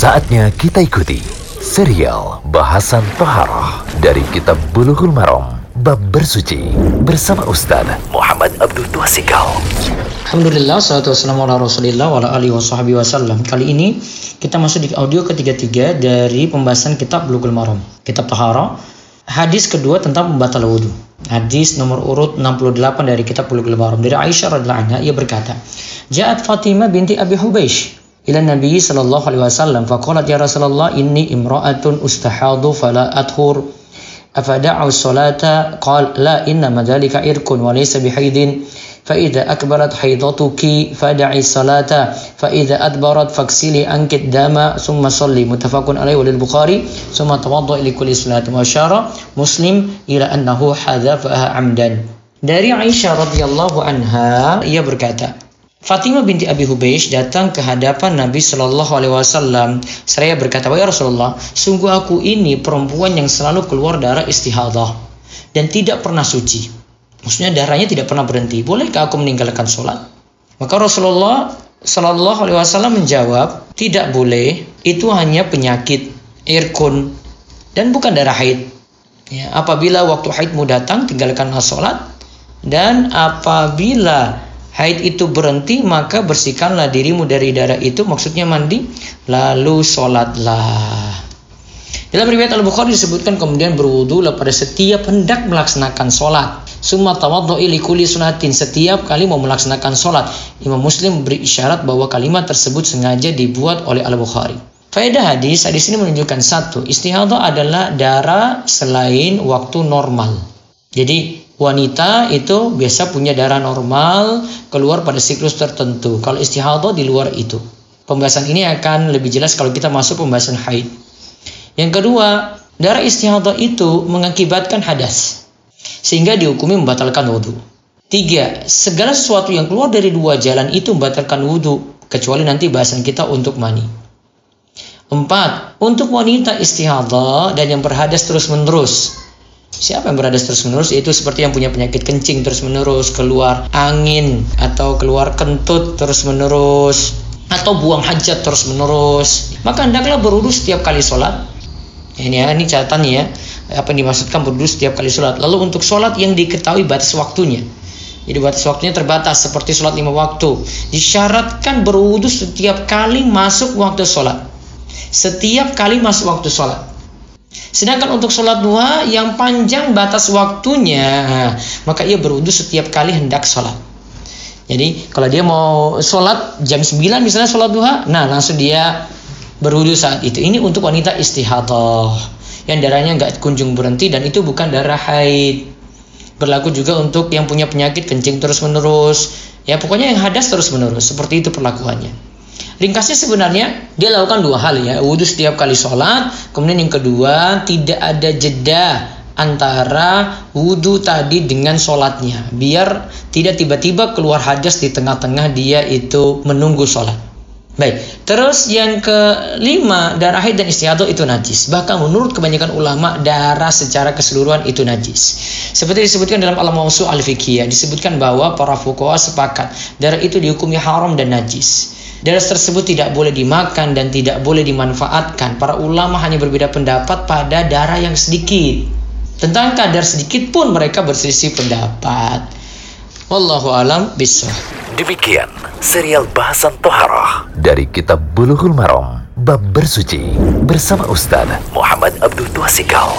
Saatnya kita ikuti serial bahasan Toharoh dari Kitab Bulughul Maram Bab Bersuci bersama Ustaz Muhammad Abdul Tuasikal. Alhamdulillah, salatu wassalamu ala rasulillah wa ala alihi wa wasallam. Kali ini kita masuk di audio ketiga-tiga dari pembahasan kitab Bulughul Maram. Kitab Taharah, hadis kedua tentang pembatal wudhu. Hadis nomor urut 68 dari kitab Bulughul Maram. Dari Aisyah radhiyallahu anha, ia berkata, Ja'at Fatimah binti Abi Hubeish إلى النبي صلى الله عليه وسلم فقالت يا رسول الله إني امرأة أستحاض فلا أطهر. أفدع الصلاة؟ قال لا إنما ذلك إرك وليس بحيض. فإذا أكبرت حيضتك فدعي الصلاة فإذا أدبرت فاكسلي عنك الدم ثم صلي. متفق عليه وللبخاري. ثم توضأ لكل صلاة. وأشار مسلم إلى أنه حذفها عمدا داري Aisyah رضي الله عنها يبركاته Fatimah binti Abi Hubeish datang ke hadapan Nabi Shallallahu Alaihi Wasallam. Saya berkata, ya Rasulullah, sungguh aku ini perempuan yang selalu keluar darah istihadah dan tidak pernah suci. Maksudnya darahnya tidak pernah berhenti. Bolehkah aku meninggalkan sholat? Maka Rasulullah Shallallahu Alaihi Wasallam menjawab, tidak boleh. Itu hanya penyakit irkun dan bukan darah haid. Ya, apabila waktu haidmu datang, tinggalkanlah sholat. Dan apabila haid itu berhenti maka bersihkanlah dirimu dari darah itu maksudnya mandi lalu sholatlah dalam riwayat Al-Bukhari disebutkan kemudian berwudu pada setiap hendak melaksanakan sholat. Summa tawaddu'i likuli sunatin. Setiap kali mau melaksanakan sholat. Imam Muslim beri isyarat bahwa kalimat tersebut sengaja dibuat oleh Al-Bukhari. Faedah hadis, hadis ini menunjukkan satu, istihadah adalah darah selain waktu normal. Jadi wanita itu biasa punya darah normal keluar pada siklus tertentu. Kalau istihadah di luar itu. Pembahasan ini akan lebih jelas kalau kita masuk pembahasan haid. Yang kedua, darah istihadah itu mengakibatkan hadas. Sehingga dihukumi membatalkan wudhu. Tiga, segala sesuatu yang keluar dari dua jalan itu membatalkan wudhu. Kecuali nanti bahasan kita untuk mani. Empat, untuk wanita istihadah dan yang berhadas terus-menerus Siapa yang berhadas terus-menerus itu seperti yang punya penyakit kencing terus-menerus, keluar angin atau keluar kentut terus-menerus atau buang hajat terus-menerus. Maka hendaklah berwudu setiap kali sholat. Ini ya, ini catatan ya. Apa yang dimaksudkan berwudu setiap kali sholat. Lalu untuk sholat yang diketahui batas waktunya. Jadi batas waktunya terbatas seperti sholat lima waktu. Disyaratkan berwudu setiap kali masuk waktu sholat. Setiap kali masuk waktu sholat. Sedangkan untuk sholat duha yang panjang batas waktunya, maka ia berwudu setiap kali hendak sholat. Jadi kalau dia mau sholat jam 9 misalnya sholat duha, nah langsung dia berwudu saat itu. Ini untuk wanita istihadah yang darahnya nggak kunjung berhenti dan itu bukan darah haid. Berlaku juga untuk yang punya penyakit kencing terus menerus. Ya pokoknya yang hadas terus menerus. Seperti itu perlakuannya. Ringkasnya sebenarnya dia lakukan dua hal ya, wudhu setiap kali sholat, kemudian yang kedua tidak ada jeda antara wudhu tadi dengan sholatnya, biar tidak tiba-tiba keluar hadas di tengah-tengah dia itu menunggu sholat. Baik, terus yang kelima darah haid dan istiadah itu najis. Bahkan menurut kebanyakan ulama darah secara keseluruhan itu najis. Seperti disebutkan dalam alam mausu al fiqhiyah disebutkan bahwa para fuqaha sepakat darah itu dihukumi haram dan najis. Darah tersebut tidak boleh dimakan dan tidak boleh dimanfaatkan. Para ulama hanya berbeda pendapat pada darah yang sedikit. Tentang kadar sedikit pun mereka berselisih pendapat. Wallahu alam bisawab. Demikian serial bahasan Toharoh dari Kitab Bulughul Maram Bab Bersuci bersama Ustaz Muhammad Abdul Tuasikal.